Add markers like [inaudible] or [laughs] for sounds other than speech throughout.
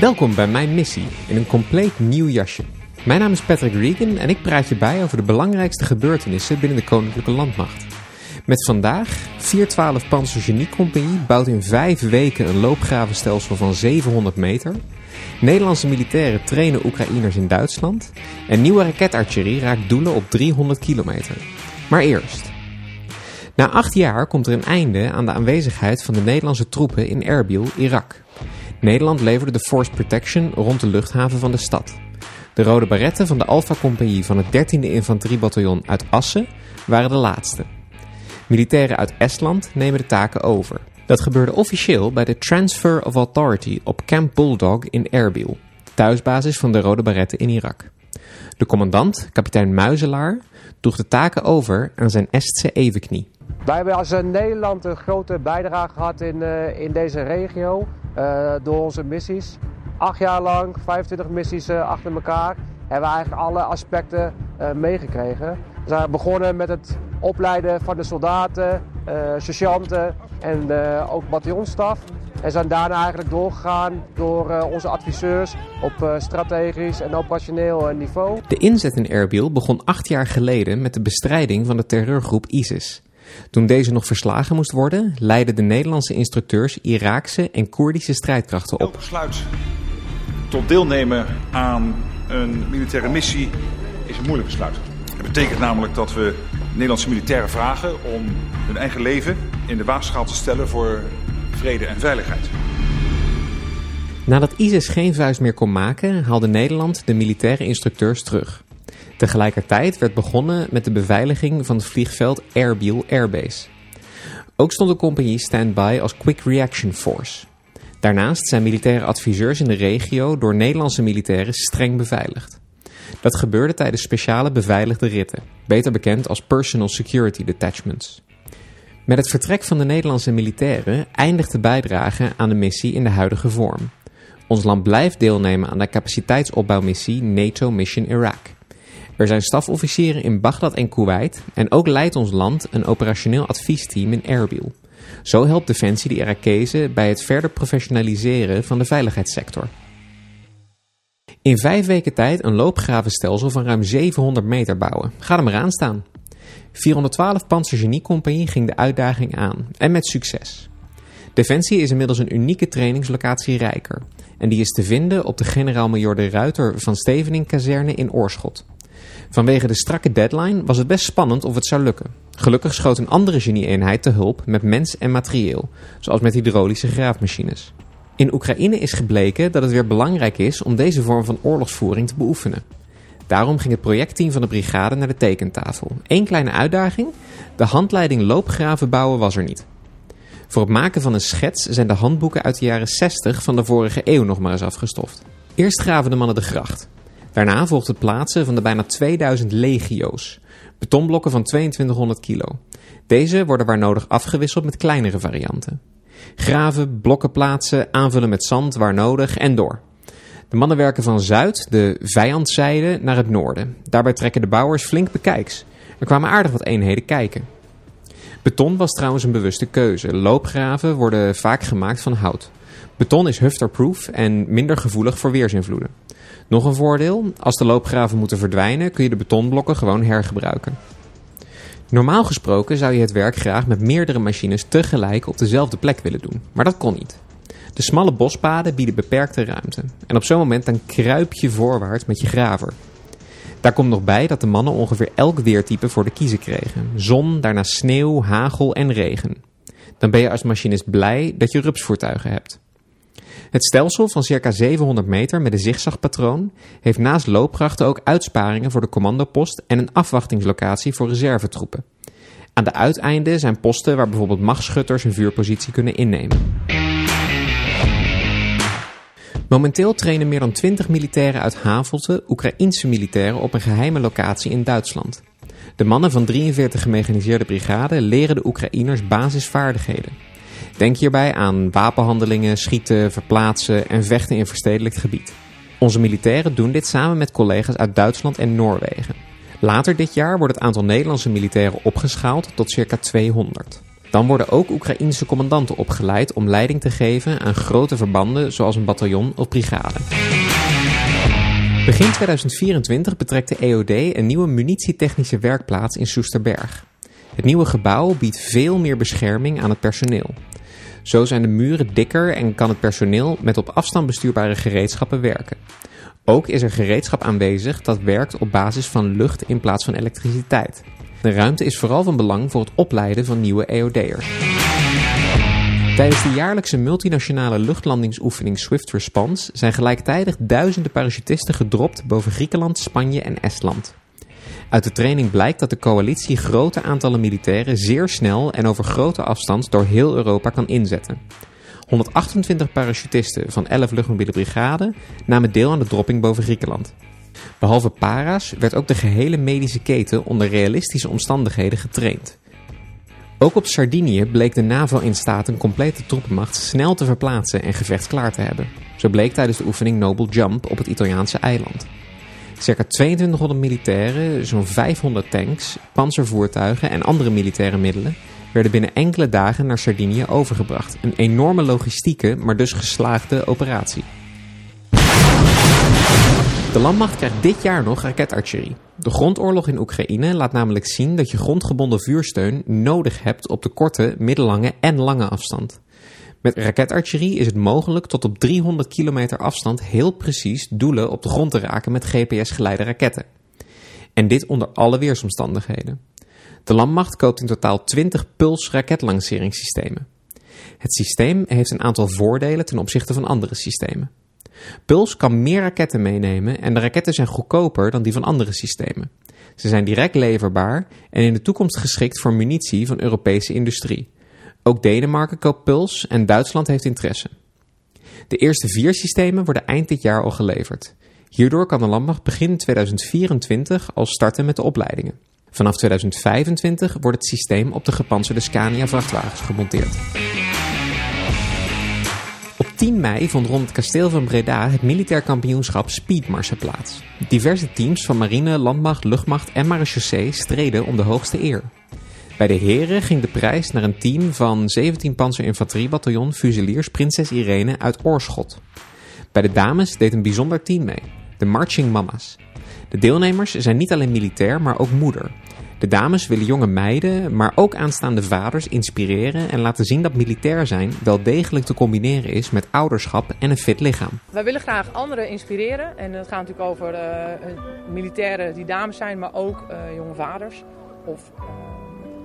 Welkom bij mijn missie in een compleet nieuw jasje. Mijn naam is Patrick Regan en ik praat je bij over de belangrijkste gebeurtenissen binnen de Koninklijke Landmacht. Met vandaag 412 Panzergeniecompagnie bouwt in vijf weken een loopgravenstelsel van 700 meter. Nederlandse militairen trainen Oekraïners in Duitsland. En nieuwe raketartillerie raakt doelen op 300 kilometer. Maar eerst. Na acht jaar komt er een einde aan de aanwezigheid van de Nederlandse troepen in Erbil, Irak. Nederland leverde de force protection rond de luchthaven van de stad. De rode baretten van de Alpha-compagnie van het 13e infanteriebataljon uit Assen waren de laatste. Militairen uit Estland nemen de taken over. Dat gebeurde officieel bij de Transfer of Authority op Camp Bulldog in Erbil, thuisbasis van de rode baretten in Irak. De commandant, kapitein Muizelaar, droeg de taken over aan zijn Estse evenknie. Wij hebben als Nederland een grote bijdrage gehad in, uh, in deze regio door onze missies. Acht jaar lang, 25 missies uh, achter elkaar, hebben we eigenlijk alle aspecten meegekregen. We zijn begonnen met het opleiden van de soldaten, sergeanten en ook bataljonstaf. En zijn daarna eigenlijk doorgegaan door onze adviseurs op strategisch en operationeel niveau. De inzet in Erbil begon acht jaar geleden met de bestrijding van de terreurgroep ISIS. Toen deze nog verslagen moest worden, leidden de Nederlandse instructeurs Iraakse en Koerdische strijdkrachten op. Elk besluit tot deelnemen aan een militaire missie is een moeilijk besluit. Het betekent namelijk dat we Nederlandse militairen vragen om hun eigen leven in de waagschaal te stellen voor vrede en veiligheid. Nadat ISIS geen vuist meer kon maken, haalde Nederland de militaire instructeurs terug. Tegelijkertijd werd begonnen met de beveiliging van het vliegveld Erbil Airbase. Ook stond de compagnie stand-by als Quick Reaction Force. Daarnaast zijn militaire adviseurs in de regio door Nederlandse militairen streng beveiligd. Dat gebeurde tijdens speciale beveiligde ritten, beter bekend als Personal Security Detachments. Met het vertrek van de Nederlandse militairen eindigt de bijdrage aan de missie in de huidige vorm. Ons land blijft deelnemen aan de capaciteitsopbouwmissie NATO Mission Iraq. Er zijn stafofficieren in Bagdad en Kuwait en ook leidt ons land een operationeel adviesteam in Erbil. Zo helpt Defensie de Irakezen bij het verder professionaliseren van de veiligheidssector. In vijf weken tijd een loopgravenstelsel van ruim 700 meter bouwen. Ga er maar aan staan. 412 Panzergeniecompagnie ging de uitdaging aan en met succes. Defensie is inmiddels een unieke trainingslocatie rijker. En die is te vinden op de generaal-major de Ruiter van Stevening kazerne in Oorschot. Vanwege de strakke deadline was het best spannend of het zou lukken. Gelukkig schoot een andere genie-eenheid te hulp met mens en materieel, zoals met hydraulische graafmachines. In Oekraïne is gebleken dat het weer belangrijk is om deze vorm van oorlogsvoering te beoefenen. Daarom ging het projectteam van de brigade naar de tekentafel. Eén kleine uitdaging, de handleiding loopgraven bouwen was er niet. Voor het maken van een schets zijn de handboeken uit de jaren 60 van de vorige eeuw nog maar eens afgestoft. Eerst graven de mannen de gracht. Daarna volgt het plaatsen van de bijna 2000 legio's, betonblokken van 2200 kilo. Deze worden waar nodig afgewisseld met kleinere varianten. Graven, blokken plaatsen, aanvullen met zand waar nodig en door. De mannen werken van zuid, de vijandzijde, naar het noorden. Daarbij trekken de bouwers flink bekijks. Er kwamen aardig wat eenheden kijken. Beton was trouwens een bewuste keuze. Loopgraven worden vaak gemaakt van hout. Beton is hufterproof en minder gevoelig voor weersinvloeden. Nog een voordeel, als de loopgraven moeten verdwijnen kun je de betonblokken gewoon hergebruiken. Normaal gesproken zou je het werk graag met meerdere machines tegelijk op dezelfde plek willen doen, maar dat kon niet. De smalle bospaden bieden beperkte ruimte en op zo'n moment dan kruip je voorwaarts met je graver. Daar komt nog bij dat de mannen ongeveer elk weertype voor de kiezen kregen. Zon, daarna sneeuw, hagel en regen. Dan ben je als machinist blij dat je rupsvoertuigen hebt. Het stelsel van circa 700 meter met een zigzagpatroon heeft naast loopgrachten ook uitsparingen voor de commandopost en een afwachtingslocatie voor reservetroepen. Aan de uiteinden zijn posten waar bijvoorbeeld machtschutters een vuurpositie kunnen innemen. Momenteel trainen meer dan 20 militairen uit Havelte Oekraïense militairen op een geheime locatie in Duitsland. De mannen van 43 gemechaniseerde brigade leren de Oekraïners basisvaardigheden. Denk hierbij aan wapenhandelingen, schieten, verplaatsen en vechten in verstedelijkt gebied. Onze militairen doen dit samen met collega's uit Duitsland en Noorwegen. Later dit jaar wordt het aantal Nederlandse militairen opgeschaald tot circa 200. Dan worden ook Oekraïense commandanten opgeleid om leiding te geven aan grote verbanden zoals een bataljon of brigade. Begin 2024 betrekt de EOD een nieuwe munitietechnische werkplaats in Soesterberg. Het nieuwe gebouw biedt veel meer bescherming aan het personeel. Zo zijn de muren dikker en kan het personeel met op afstand bestuurbare gereedschappen werken. Ook is er gereedschap aanwezig dat werkt op basis van lucht in plaats van elektriciteit. De ruimte is vooral van belang voor het opleiden van nieuwe EOD'ers. Tijdens de jaarlijkse multinationale luchtlandingsoefening Swift Response zijn gelijktijdig duizenden parachutisten gedropt boven Griekenland, Spanje en Estland. Uit de training blijkt dat de coalitie grote aantallen militairen zeer snel en over grote afstand door heel Europa kan inzetten. 128 parachutisten van 11 luchtmobiele brigade namen deel aan de dropping boven Griekenland. Behalve para's werd ook de gehele medische keten onder realistische omstandigheden getraind. Ook op Sardinië bleek de NAVO in staat een complete troepenmacht snel te verplaatsen en gevechtsklaar te hebben. Zo bleek tijdens de oefening Noble Jump op het Italiaanse eiland. Circa 2200 militairen, zo'n 500 tanks, panzervoertuigen en andere militaire middelen werden binnen enkele dagen naar Sardinië overgebracht. Een enorme logistieke, maar dus geslaagde operatie. De landmacht krijgt dit jaar nog raketartillerie. De grondoorlog in Oekraïne laat namelijk zien dat je grondgebonden vuursteun nodig hebt op de korte, middellange en lange afstand. Met raketartillerie is het mogelijk tot op 300 kilometer afstand heel precies doelen op de grond te raken met GPS-geleide raketten. En dit onder alle weersomstandigheden. De landmacht koopt in totaal 20 Puls raketlanceringssystemen. Het systeem heeft een aantal voordelen ten opzichte van andere systemen. Puls kan meer raketten meenemen en de raketten zijn goedkoper dan die van andere systemen. Ze zijn direct leverbaar en in de toekomst geschikt voor munitie van Europese industrie. Ook Denemarken koopt Puls en Duitsland heeft interesse. De eerste vier systemen worden eind dit jaar al geleverd. Hierdoor kan de landmacht begin 2024 al starten met de opleidingen. Vanaf 2025 wordt het systeem op de gepantserde Scania vrachtwagens gemonteerd. Op 10 mei vond rond het kasteel van Breda het militair kampioenschap Speedmarsen plaats. Diverse teams van marine, landmacht, luchtmacht en marechaussee streden om de hoogste eer. Bij de heren ging de prijs naar een team van 17 panzerinfanteriebataljon Fusiliers Prinses Irene uit Oorschot. Bij de dames deed een bijzonder team mee, de Marching Mamas. De deelnemers zijn niet alleen militair, maar ook moeder. De dames willen jonge meiden, maar ook aanstaande vaders inspireren en laten zien dat militair zijn wel degelijk te combineren is met ouderschap en een fit lichaam. Wij willen graag anderen inspireren en het gaat natuurlijk over uh, militairen die dames zijn, maar ook uh, jonge vaders. Of,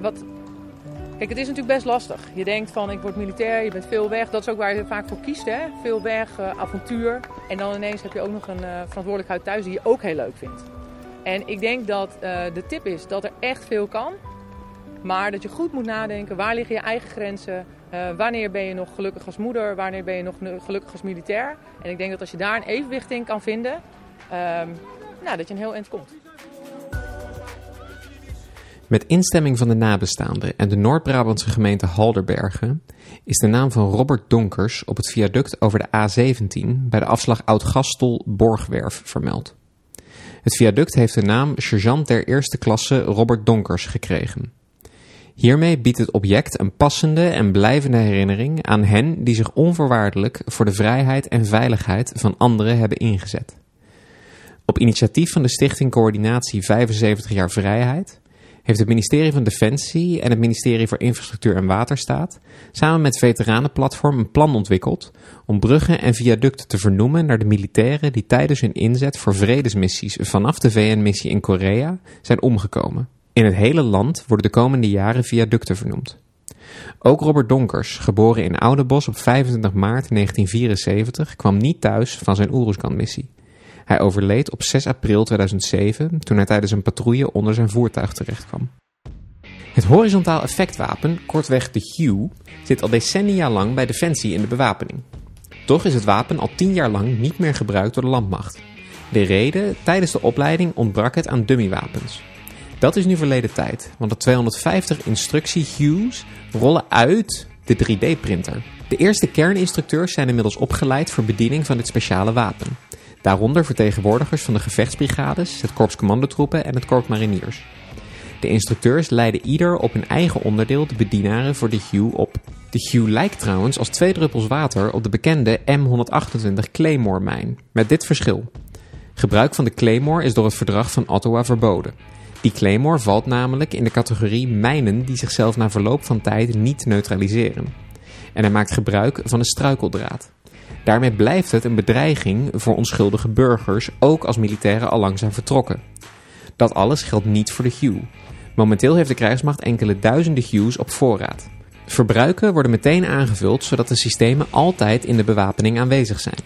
wat... Kijk, het is natuurlijk best lastig. Je denkt van ik word militair, je bent veel weg. Dat is ook waar je vaak voor kiest, hè? Veel weg, avontuur. En dan ineens heb je ook nog een verantwoordelijkheid thuis die je ook heel leuk vindt. En ik denk dat uh, de tip is dat er echt veel kan. Maar dat je goed moet nadenken, waar liggen je eigen grenzen? Wanneer ben je nog gelukkig als moeder? Wanneer ben je nog gelukkig als militair? En ik denk dat als je daar een evenwicht in kan vinden, uh, nou, dat je een heel eind komt. Met instemming van de nabestaanden en de Noord-Brabantse gemeente Halderbergen is de naam van Robert Donkers op het viaduct over de A17 bij de afslag Oud-Gastel-Borgwerf vermeld. Het viaduct heeft de naam Sergeant der Eerste Klasse Robert Donkers gekregen. Hiermee biedt het object een passende en blijvende herinnering aan hen die zich onvoorwaardelijk voor de vrijheid en veiligheid van anderen hebben ingezet. Op initiatief van de Stichting Coördinatie 75 jaar Vrijheid heeft het ministerie van Defensie en het ministerie voor Infrastructuur en Waterstaat samen met Veteranenplatform een plan ontwikkeld om bruggen en viaducten te vernoemen naar de militairen die tijdens hun inzet voor vredesmissies vanaf de VN-missie in Korea zijn omgekomen. In het hele land worden de komende jaren viaducten vernoemd. Ook Robert Donkers, geboren in Oudebos op 25 maart 1974, kwam niet thuis van zijn Oeruzkan-missie. Hij overleed op 6 april 2007 toen hij tijdens een patrouille onder zijn voertuig terechtkwam. Het horizontaal effectwapen, kortweg de HUE, zit al decennia lang bij Defensie in de bewapening. Toch is het wapen al 10 jaar lang niet meer gebruikt door de landmacht. De reden, tijdens de opleiding ontbrak het aan dummywapens. Dat is nu verleden tijd, want de 250 instructie HUE's rollen uit de 3D-printer. De eerste kerninstructeurs zijn inmiddels opgeleid voor bediening van dit speciale wapen. Daaronder vertegenwoordigers van de gevechtsbrigades, het korps commandotroepen en het korps mariniers. De instructeurs leiden ieder op hun eigen onderdeel de bedienaren voor de Hue op. De Hue lijkt trouwens als twee druppels water op de bekende M128 Claymore-mijn, met dit verschil. Gebruik van de Claymore is door het verdrag van Ottawa verboden. Die Claymore valt namelijk in de categorie mijnen die zichzelf na verloop van tijd niet neutraliseren. En hij maakt gebruik van een struikeldraad. Daarmee blijft het een bedreiging voor onschuldige burgers, ook als militairen al lang zijn vertrokken. Dat alles geldt niet voor de Hue. Momenteel heeft de krijgsmacht enkele duizenden Hues op voorraad. Verbruiken worden meteen aangevuld zodat de systemen altijd in de bewapening aanwezig zijn.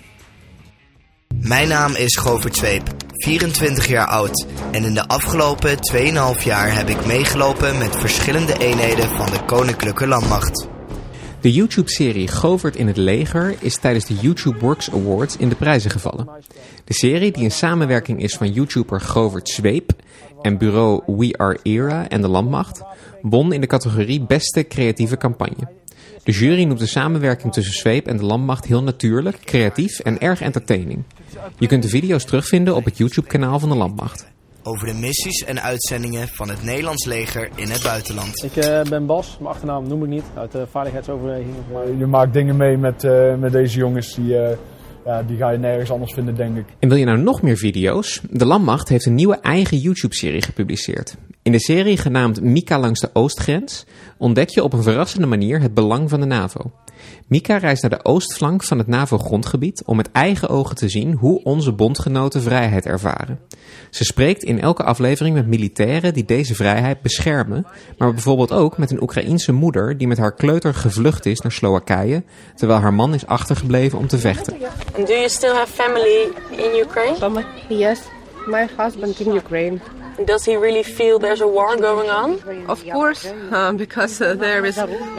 Mijn naam is Govert Zweep, 24 jaar oud en in de afgelopen 2,5 jaar heb ik meegelopen met verschillende eenheden van de Koninklijke Landmacht. De YouTube-serie Govert in het leger is tijdens de YouTube Works Awards in de prijzen gevallen. De serie, die een samenwerking is van YouTuber Govert Zweep en bureau We Are Era en de Landmacht, won in de categorie Beste Creatieve Campagne. De jury noemt de samenwerking tussen Zweep en de Landmacht heel natuurlijk, creatief en erg entertaining. Je kunt de video's terugvinden op het YouTube-kanaal van de Landmacht. Over de missies en uitzendingen van het Nederlands leger in het buitenland. Ik uh, ben Bas, mijn achternaam noem ik niet, uit de veiligheidsoverweging. Maar... Je maakt dingen mee met, uh, met deze jongens die, uh, ja, die ga je nergens anders vinden, denk ik. En wil je nou nog meer video's? De Landmacht heeft een nieuwe eigen YouTube-serie gepubliceerd. In de serie genaamd Mika langs de oostgrens ontdek je op een verrassende manier het belang van de NAVO. Mika reist naar de oostflank van het NAVO-grondgebiet om met eigen ogen te zien hoe onze bondgenoten vrijheid ervaren. Ze spreekt in elke aflevering met militairen die deze vrijheid beschermen, maar bijvoorbeeld ook met een Oekraïense moeder die met haar kleuter gevlucht is naar Slowakije, terwijl haar man is achtergebleven om te vechten. And do you still have family in Ukraine? Yes, my husband in Ukraine. Does he really feel there's a war going on? Of course, [laughs] uh, because uh, there is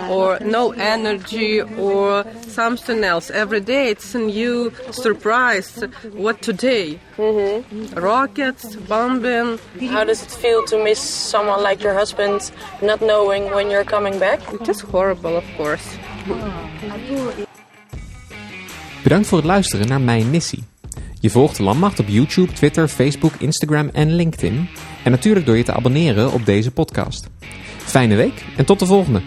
or no energy or something else. Every day it's a new surprise. What today? Mm-hmm. Rockets, bombing. How does it feel to miss someone like your husband, not knowing when you're coming back? It is horrible, of course. Bedankt voor het luisteren naar Mijn Missie. Je volgt de Landmacht op YouTube, Twitter, Facebook, Instagram en LinkedIn. En natuurlijk door je te abonneren op deze podcast. Fijne week en tot de volgende!